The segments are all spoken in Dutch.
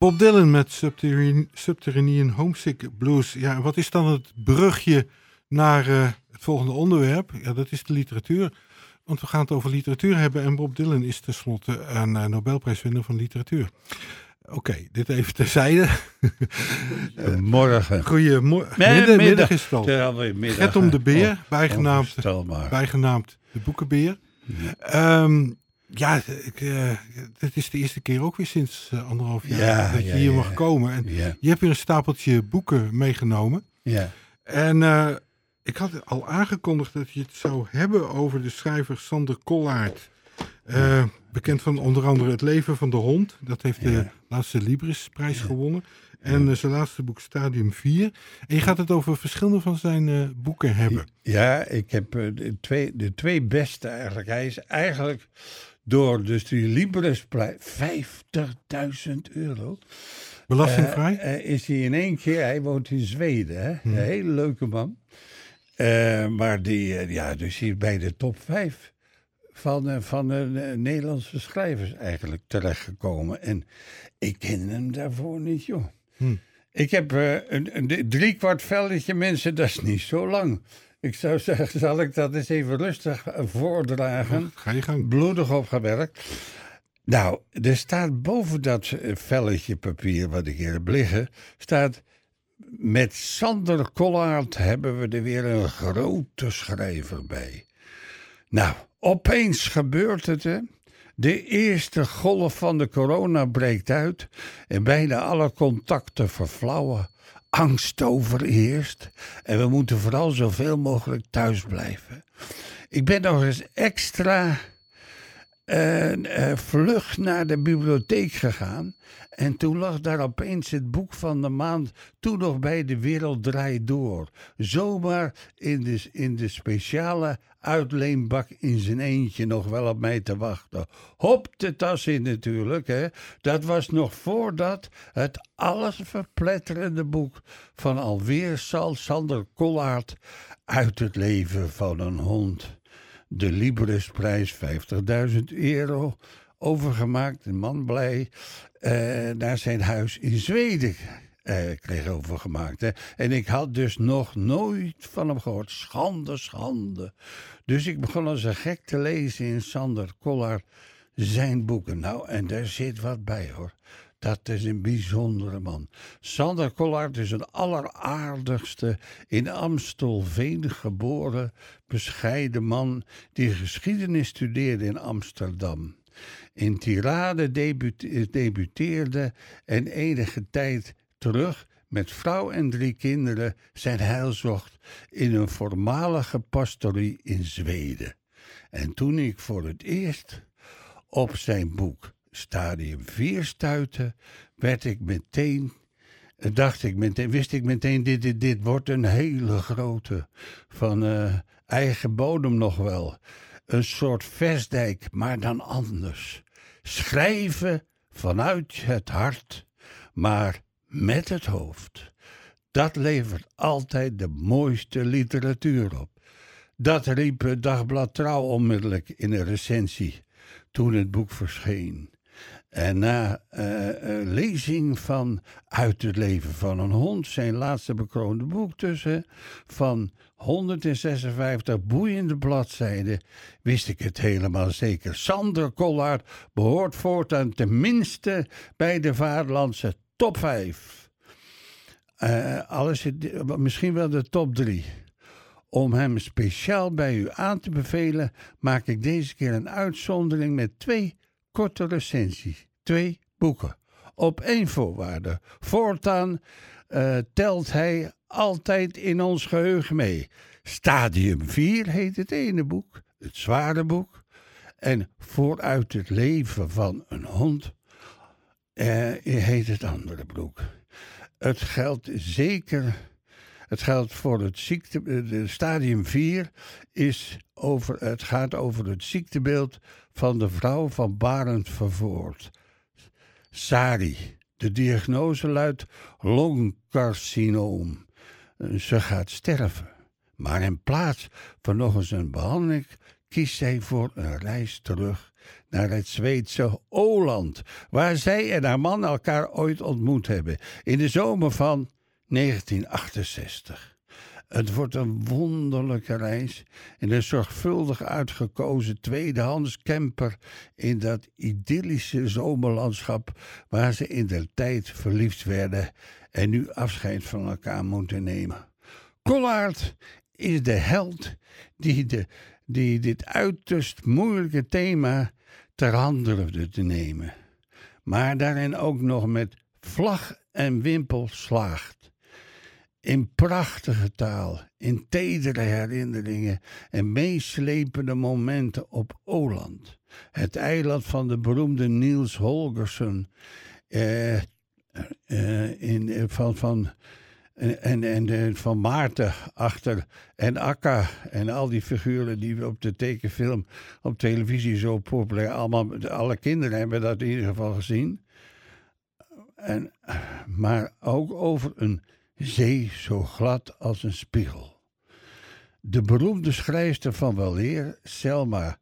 Bob Dylan met Subterranean, Subterranean Homesick Blues. Ja, wat is dan het brugje naar uh, het volgende onderwerp? Ja, dat is de literatuur. Want we gaan het over literatuur hebben en Bob Dylan is tenslotte een uh, Nobelprijswinnaar van literatuur. Oké, okay, dit even terzijde. Morgen. Goedemorgen. Middag, middag is het al. Ja, middag. Gert om de Beer, oh, bijgenaamd, bijgenaamd de Boekenbeer. Ja. Um, ja, ik, uh, het is de eerste keer ook weer sinds uh, anderhalf jaar ja, dat je ja, hier mag komen. En je hebt weer een stapeltje boeken meegenomen. Ja. En uh, ik had al aangekondigd dat je het zou hebben over de schrijver Sander Kollaert. bekend van onder andere Het leven van de hond. Dat heeft de laatste Librisprijs gewonnen. En zijn laatste boek Stadium 4. En je gaat het over verschillende van zijn boeken hebben. Ja, ik heb de, twee, de twee beste eigenlijk. Hij is eigenlijk door dus die Libresprijs 50.000 euro. Belastingvrij? Uh, is hij in één keer, hij woont in Zweden, hè? Hmm. een hele leuke man. Uh, maar die, ja, dus hier bij de top 5 van, van de Nederlandse schrijvers eigenlijk terechtgekomen. En ik ken hem daarvoor niet, joh. Hmm. Ik heb een, een driekwart velletje mensen, dat is niet zo lang. Ik zou zeggen, zal ik dat eens even rustig voordragen? ga je gang. Bloedig opgewerkt. Nou, er staat boven dat velletje papier wat ik hier heb liggen, staat... Met Sander Kollaert hebben we er weer een grote schrijver bij. Nou, opeens gebeurt het, hè. De eerste golf van de corona breekt uit en bijna alle contacten verflauwen angst overheerst. En we moeten vooral zoveel mogelijk thuis blijven. Ik ben nog eens extra uh, uh, vlug naar de bibliotheek gegaan. En toen lag daar opeens het boek van de maand. Toen nog bij De Wereld Draait Door. Zomaar in de, in de speciale uitleenbak in zijn eentje nog wel op mij te wachten. Hop de tas in natuurlijk. Hè. Dat was nog voordat het alles verpletterende boek van alweer Sal Sander Kollaert uit het leven van een hond. De Librisprijs 50.000 euro overgemaakt, een man blij, uh, naar zijn huis in Zweden uh, kreeg overgemaakt. Hè. En ik had dus nog nooit van hem gehoord. Schande, schande. Dus ik begon als een gek te lezen in Sander Kollard zijn boeken. Nou, en daar zit wat bij hoor. Dat is een bijzondere man. Sander Kollard is een alleraardigste, in Amstelveen geboren, bescheiden man die geschiedenis studeerde in Amsterdam. In Tirade debuteerde en enige tijd terug met vrouw en drie kinderen zijn heil zocht in een voormalige pastorie in Zweden. En toen ik voor het eerst op zijn boek Stadium 4 stuitte, werd ik meteen, dacht ik meteen, wist ik meteen, dit, dit, wordt een hele grote, van uh, eigen bodem nog wel. Een soort vestdijk, maar dan anders. Schrijven vanuit het hart, maar met het hoofd. Dat levert altijd de mooiste literatuur op. Dat riep het Dagblad Trouw onmiddellijk in een recensie toen het boek verscheen. En na uh, lezing van Uit het leven van een hond, zijn laatste bekroonde boek tussen, van 156 boeiende bladzijden, wist ik het helemaal zeker. Sander Kollard behoort voortaan tenminste bij de Vaderlandse top 5. Uh, eh, alles, misschien wel de top 3. Om hem speciaal bij u aan te bevelen, maak ik deze keer een uitzondering met twee korte recensies. Twee boeken. Op één voorwaarde. Voortaan uh, telt hij altijd in ons geheugen mee. Stadium 4 heet het ene boek, het zware boek. En Vooruit het leven van een hond uh, heet het andere boek. Het geldt zeker. Het geldt voor het ziekte. De stadium 4 is over, het gaat over het ziektebeeld van de vrouw van Barend Vervoort. Sari. De diagnose luidt longcarcinoom. Ze gaat sterven. Maar in plaats van nog eens een behandeling kiest zij voor een reis terug naar het Zweedse Åland, waar zij en haar man elkaar ooit ontmoet hebben in de zomer van 1968. Het wordt een wonderlijke reis in een zorgvuldig uitgekozen tweedehands camper in dat idyllische zomerlandschap waar ze in de tijd verliefd werden en nu afscheid van elkaar moeten nemen. Collard is de held die, de, die dit uiterst moeilijke thema ter hand te nemen, maar daarin ook nog met vlag en wimpel slaagt. In prachtige taal, in tedere herinneringen en meeslepende momenten op Åland. Het eiland van de beroemde Niels Holgersson. Eh, eh, in, van, van, en, en, en van Maarten achter en Akka en al die figuren die we op de tekenfilm op televisie zo populair allemaal alle kinderen hebben dat in ieder geval gezien en, maar ook over een zee zo glad als een spiegel. De beroemde schrijfster van weleer, Selma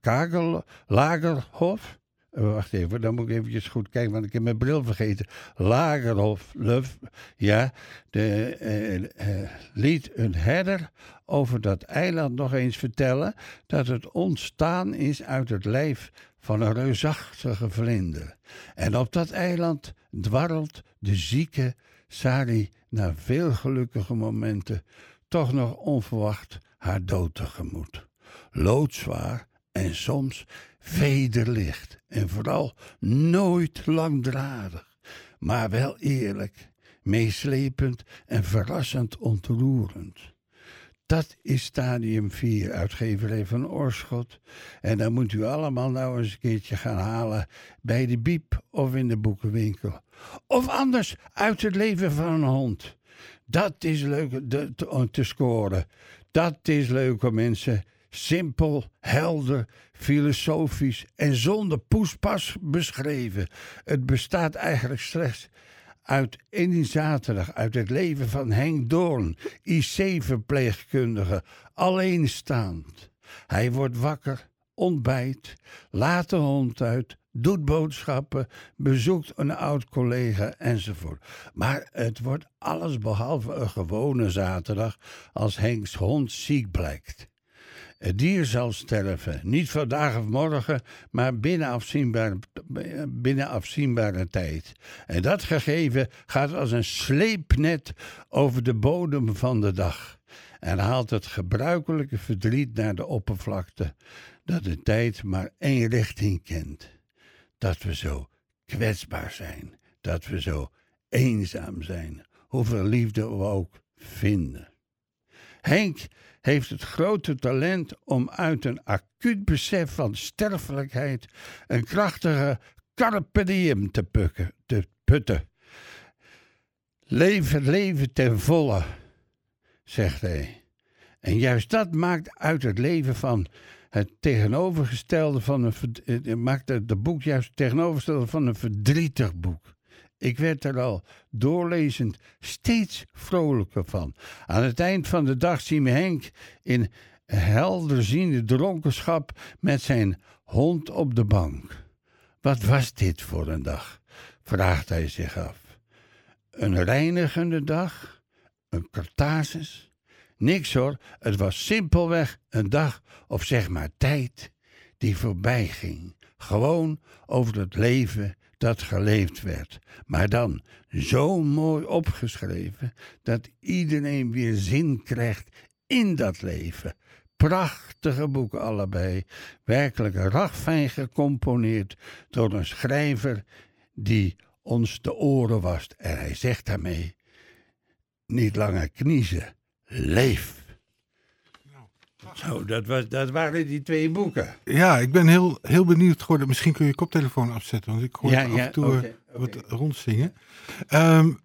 Kagel, Lagerhof, uh, wacht even, dan moet ik eventjes goed kijken, want ik heb mijn bril vergeten. Lagerhof, Luf, ja, de, uh, uh, liet een herder over dat eiland nog eens vertellen dat het ontstaan is uit het lijf van een reusachtige vlinder. En op dat eiland dwarrelt de zieke Sari na veel gelukkige momenten toch nog onverwacht haar dood tegemoet. Loodzwaar en soms vederlicht en vooral nooit langdradig, maar wel eerlijk, meeslepend en verrassend ontroerend. Dat is stadium 4, uitgeverij van Oorschot. En dan moet u allemaal nou eens een keertje gaan halen bij de biep of in de boekenwinkel. Of anders uit het leven van een hond. Dat is leuk te, te scoren. Dat is leuk om mensen. Simpel, helder, filosofisch en zonder poespas beschreven. Het bestaat eigenlijk slechts uit één zaterdag uit het leven van Henk Doorn, IC-verpleegkundige, alleenstaand. Hij wordt wakker, ontbijt, laat de hond uit, doet boodschappen, bezoekt een oud collega enzovoort. Maar het wordt alles behalve een gewone zaterdag als Henks hond ziek blijkt. Het dier zal sterven, niet vandaag of morgen, maar binnen afzienbare, binnen afzienbare tijd. En dat gegeven gaat als een sleepnet over de bodem van de dag en haalt het gebruikelijke verdriet naar de oppervlakte, dat de tijd maar één richting kent. Dat we zo kwetsbaar zijn, dat we zo eenzaam zijn, hoeveel liefde we ook vinden. Henk heeft het grote talent om uit een acuut besef van sterfelijkheid een krachtige carpe diem te, pukken, te putten. Leven, leven ten volle, zegt hij. En juist dat maakt uit het leven van het tegenovergestelde van een. maakt het boek juist het tegenovergestelde van een verdrietig boek. Ik werd er al doorlezend steeds vrolijker van. Aan het eind van de dag zien we Henk in helderziende dronkenschap met zijn hond op de bank. Wat was dit voor een dag? vraagt hij zich af. Een reinigende dag? Een kartasis? Niks hoor, het was simpelweg een dag of zeg maar tijd die voorbij ging. Gewoon over het leven dat geleefd werd. Maar dan zo mooi opgeschreven dat iedereen weer zin krijgt in dat leven. Prachtige boeken allebei, werkelijk ragfijn gecomponeerd door een schrijver die ons de oren wast. En hij zegt daarmee: niet langer kniezen, leef. Zo, dat, was, dat waren die twee boeken. Ja, ik ben heel, heel benieuwd geworden. Misschien kun je je koptelefoon afzetten, want ik hoor ja, af en toe okay, eh, wat rondzingen. Um,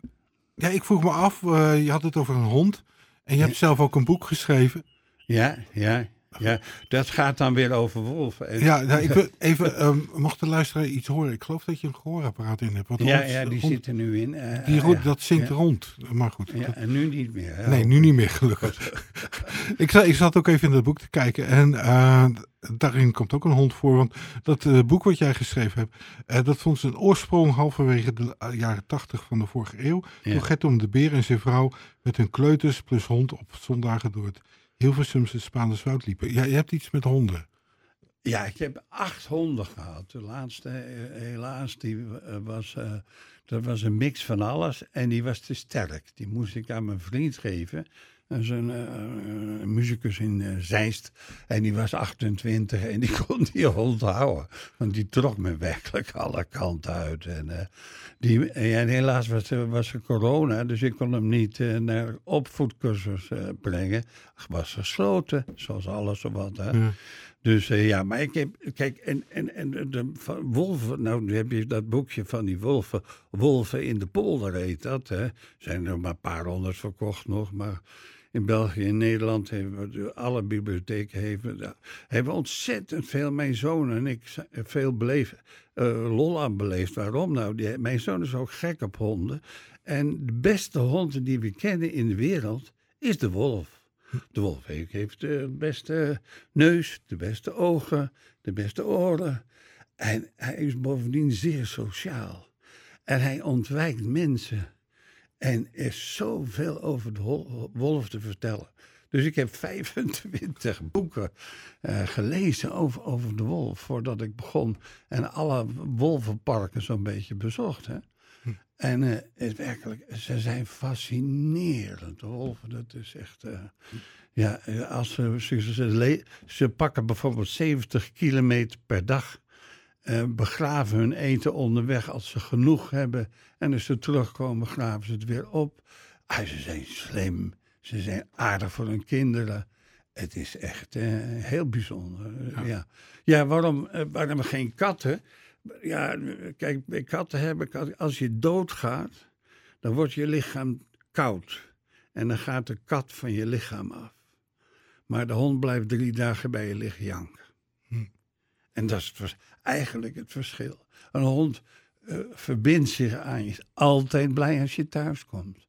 ja, ik vroeg me af, uh, je had het over een hond. En je hebt zelf ook een boek geschreven. Ja, ja. Ja, dat gaat dan weer over wolven. Ja, nou, ik wil even, um, mocht de luisteraar iets horen? Ik geloof dat je een gehoorapparaat in hebt. Ja, ja, die zit er nu in. Uh, die uh, dat zingt rond, maar goed. Ja, en nu niet meer. Nee, nu niet meer, gelukkig. ik, zat, ik zat ook even in dat boek te kijken en uh, daarin komt ook een hond voor. Want dat eh, boek wat jij geschreven hebt, eh, dat vond zijn oorsprong halverwege de eh, jaren tachtig van de vorige eeuw. Toen Gert om de Beer en zijn vrouw met hun kleuters plus hond op zondagen door het Hilversumse Spaanse liepen. Ja, je hebt iets met honden. Ja, ik heb acht honden gehad. De laatste, eh, helaas, die eh, was, eh, dat was een mix van alles. En die was te sterk. Die moest ik aan mijn vriend geven. Dat is een, eh, een muzikus in eh, Zeist. En die was 28 en die kon die hond houden. Want die trok me werkelijk alle kanten uit. En, eh, die, en helaas was, er- was er corona, dus ik kon hem niet eh, naar opvoedcursus eh, brengen. was gesloten, zoals alles of wat. Hè. Ja. Dus eh, ja, maar ik heb, kijk, en, en, en de- wolven, nou nu heb je dat boekje van die wolven, wolven in de polder heet dat, hè. Zijn er maar een paar honderd verkocht nog, maar in België en Nederland hebben we, alle bibliotheken hebben, hebben ontzettend veel, mijn zoon en ik, z- veel beleefd, eh, lol aan beleefd. Waarom nou? Mijn zoon is ook gek op honden. En de beste hond die we kennen in de wereld is de wolf. De wolf heeft de beste neus, de beste ogen, de beste oren. En hij is bovendien zeer sociaal. En hij ontwijkt mensen. En er is zoveel over de wolf te vertellen. Dus ik heb 25 boeken eh, gelezen over, over de wolf voordat ik begon. En alle wolvenparken zo'n beetje bezocht. Hè. En eh, het werkelijk, ze zijn fascinerend. De wolven, dat is echt. eh, ja, als ze, ze, ze, ze pakken bijvoorbeeld 70 kilometer per dag. Eh, begraven hun eten onderweg als ze genoeg hebben. En als ze terugkomen, graven ze het weer op. Ah, ze zijn slim. Ze zijn aardig voor hun kinderen. Het is echt eh, heel bijzonder. Ja, ja. ja waarom, eh, waarom geen katten? Ja, kijk, bij katten hebben, als je doodgaat, dan wordt je lichaam koud. En dan gaat de kat van je lichaam af. Maar de hond blijft drie dagen bij je liggen janken. En dat is het eigenlijk het verschil. Een hond eh, verbindt zich aan je. Is altijd blij als je thuis komt.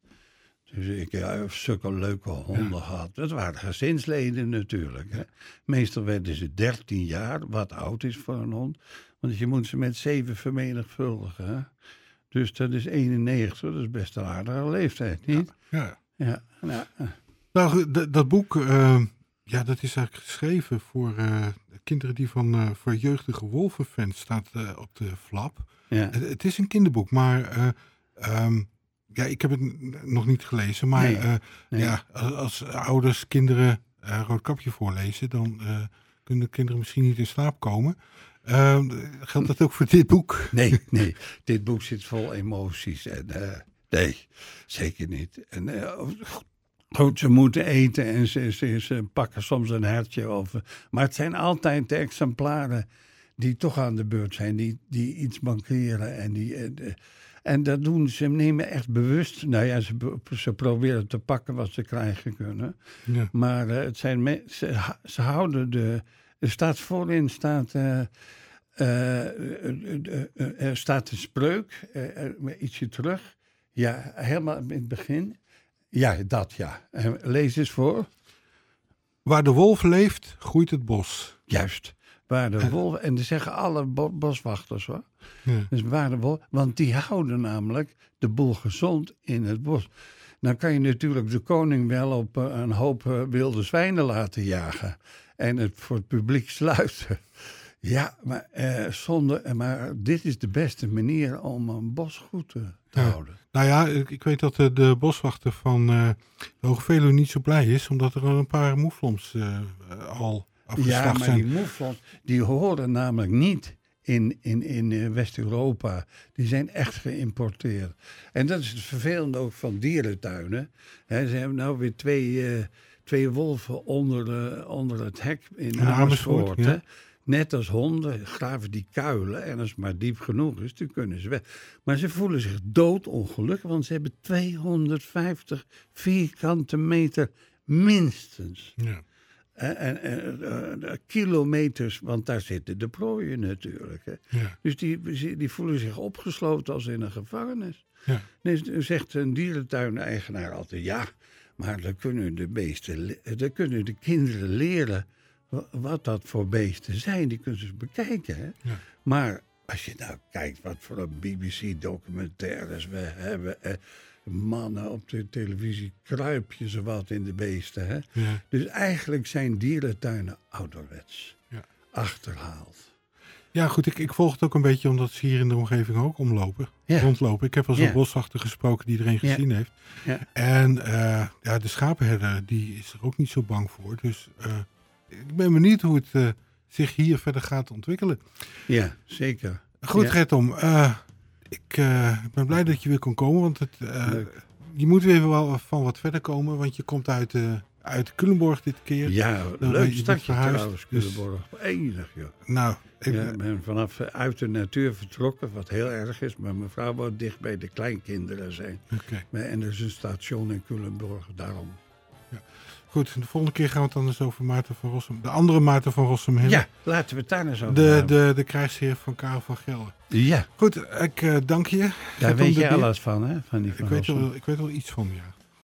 Dus ik ja, heb zulke leuke honden gehad. Dat waren gezinsleden natuurlijk. Hè. Meestal werden ze 13 jaar, wat oud is voor een hond. Want je moet ze met zeven vermenigvuldigen. Hè. Dus dat is 91, dat is best een aardige leeftijd, niet? Ja. Ja, nou, dat boek, eh, ja, dat is eigenlijk geschreven voor eh, kinderen die van, eh, voor jeugdige wolvenfans staat eh, op de flap. ja. Het, het is een kinderboek, maar eh, ehm, ja, ik heb het nog niet gelezen. Maar Nee, nee. ja, als, als ouders kinderen Roodkapje voorlezen, dan kunnen de kinderen misschien niet in slaap komen. Ehm, geldt dat ook voor dit boek? Nee, nee. Dit boek zit vol emoties. En, nee, zeker niet. En, goed, ze moeten eten en ze, ze, ze pakken soms een hertje over. Maar het zijn altijd de exemplaren die toch aan de beurt zijn, die, die iets mankeren. En, die, eh, en dat doen ze, nemen echt bewust. Nou ja, ze, ze proberen te pakken wat ze krijgen kunnen. Ja. Maar eh, het zijn me- ze, houden de. Er staat voorin staat. eh, eh, er staat een spreuk, ietsje terug. Ja, helemaal in het begin. Ja, dat ja. Eh, lees eens voor. Waar de wolf leeft, groeit het bos. Juist. Waar de wolf, en dat zeggen alle bo- boswachters hoor. Ja. Dus waar de wolf, want die houden namelijk de boel gezond in het bos. Dan kan je natuurlijk de koning wel op eh, een hoop eh, wilde zwijnen laten jagen. En het voor het publiek sluiten. Ja, maar, eh, zonder, maar dit is de beste manier om een bos goed te, te Ja. houden. Nou ja, ik, ik weet dat de, de boswachter van de Hoge Veluwe niet zo blij is, omdat er al een paar moeflons eh, al Ja, afgeslacht maar zijn. die moeflons, die horen namelijk niet in, in, in eh, West-Europa. Die zijn echt geïmporteerd. En dat is het vervelende ook van dierentuinen. Ze hebben nou weer twee, twee wolven onder, onder het hek in In Amersfoort, Amersfoort. ja. Net als honden graven die kuilen. En als het maar diep genoeg is, dan kunnen ze weg. Maar ze voelen zich doodongelukkig, want ze hebben 250 vierkante meter minstens. Ja. En, en, en, eh, eh, kilometers, want daar zitten de prooien natuurlijk. Hè. Ja. Dus die, die voelen zich opgesloten als in een gevangenis. Ja. Dus zegt een dierentuineigenaar altijd: ja, maar dan kunnen de beesten, dan kunnen de kinderen leren wat dat voor beesten zijn. Die kunnen ze bekijken. Hè? Ja. Maar als je nou kijkt wat voor een BBC-documentaires we hebben. eh, mannen op de televisie kruip je ze wat in de beesten. Hè? Ja. Dus eigenlijk zijn dierentuinen ouderwets. Ja. Achterhaald. Ja, goed, ik, ik volg het ook een beetje omdat ze hier in de omgeving ook omlopen, Ja. rondlopen. Ik heb wel zo'n Ja. boswachter gesproken die iedereen Ja. gezien heeft. Ja. En eh, ja, de schapenherder die is er ook niet zo bang voor. Dus eh, ik ben benieuwd hoe het eh, zich hier verder gaat ontwikkelen. Ja, zeker. Goed, Ja. Gertom, eh, ik eh, ben blij dat je weer kon komen, want het, je moet weer wel van wat verder komen, want je komt uit, uit Culemborg dit keer. Ja, Dan leuk je stadje trouwens, dus- Culemborg. Enig, joh. Nou, ik, Ja, ik ben vanaf uit de natuur vertrokken, wat heel erg is. Maar mijn vrouw wou dicht bij de kleinkinderen zijn. Maar- En er is een station in Culemborg, daarom. Goed, de volgende keer gaan we het dan eens over Maarten van Rossum. De andere Maarten van Rossum hebben. Ja, laten we het daar eens over De, hebben. de, de krijgsheer van Karel van Gelder. Ja, Goed, ik eh, dank je. daar weet je alles van, hè? Van die Ik van weet, Rossum. wel, ik weet wel iets van, ja.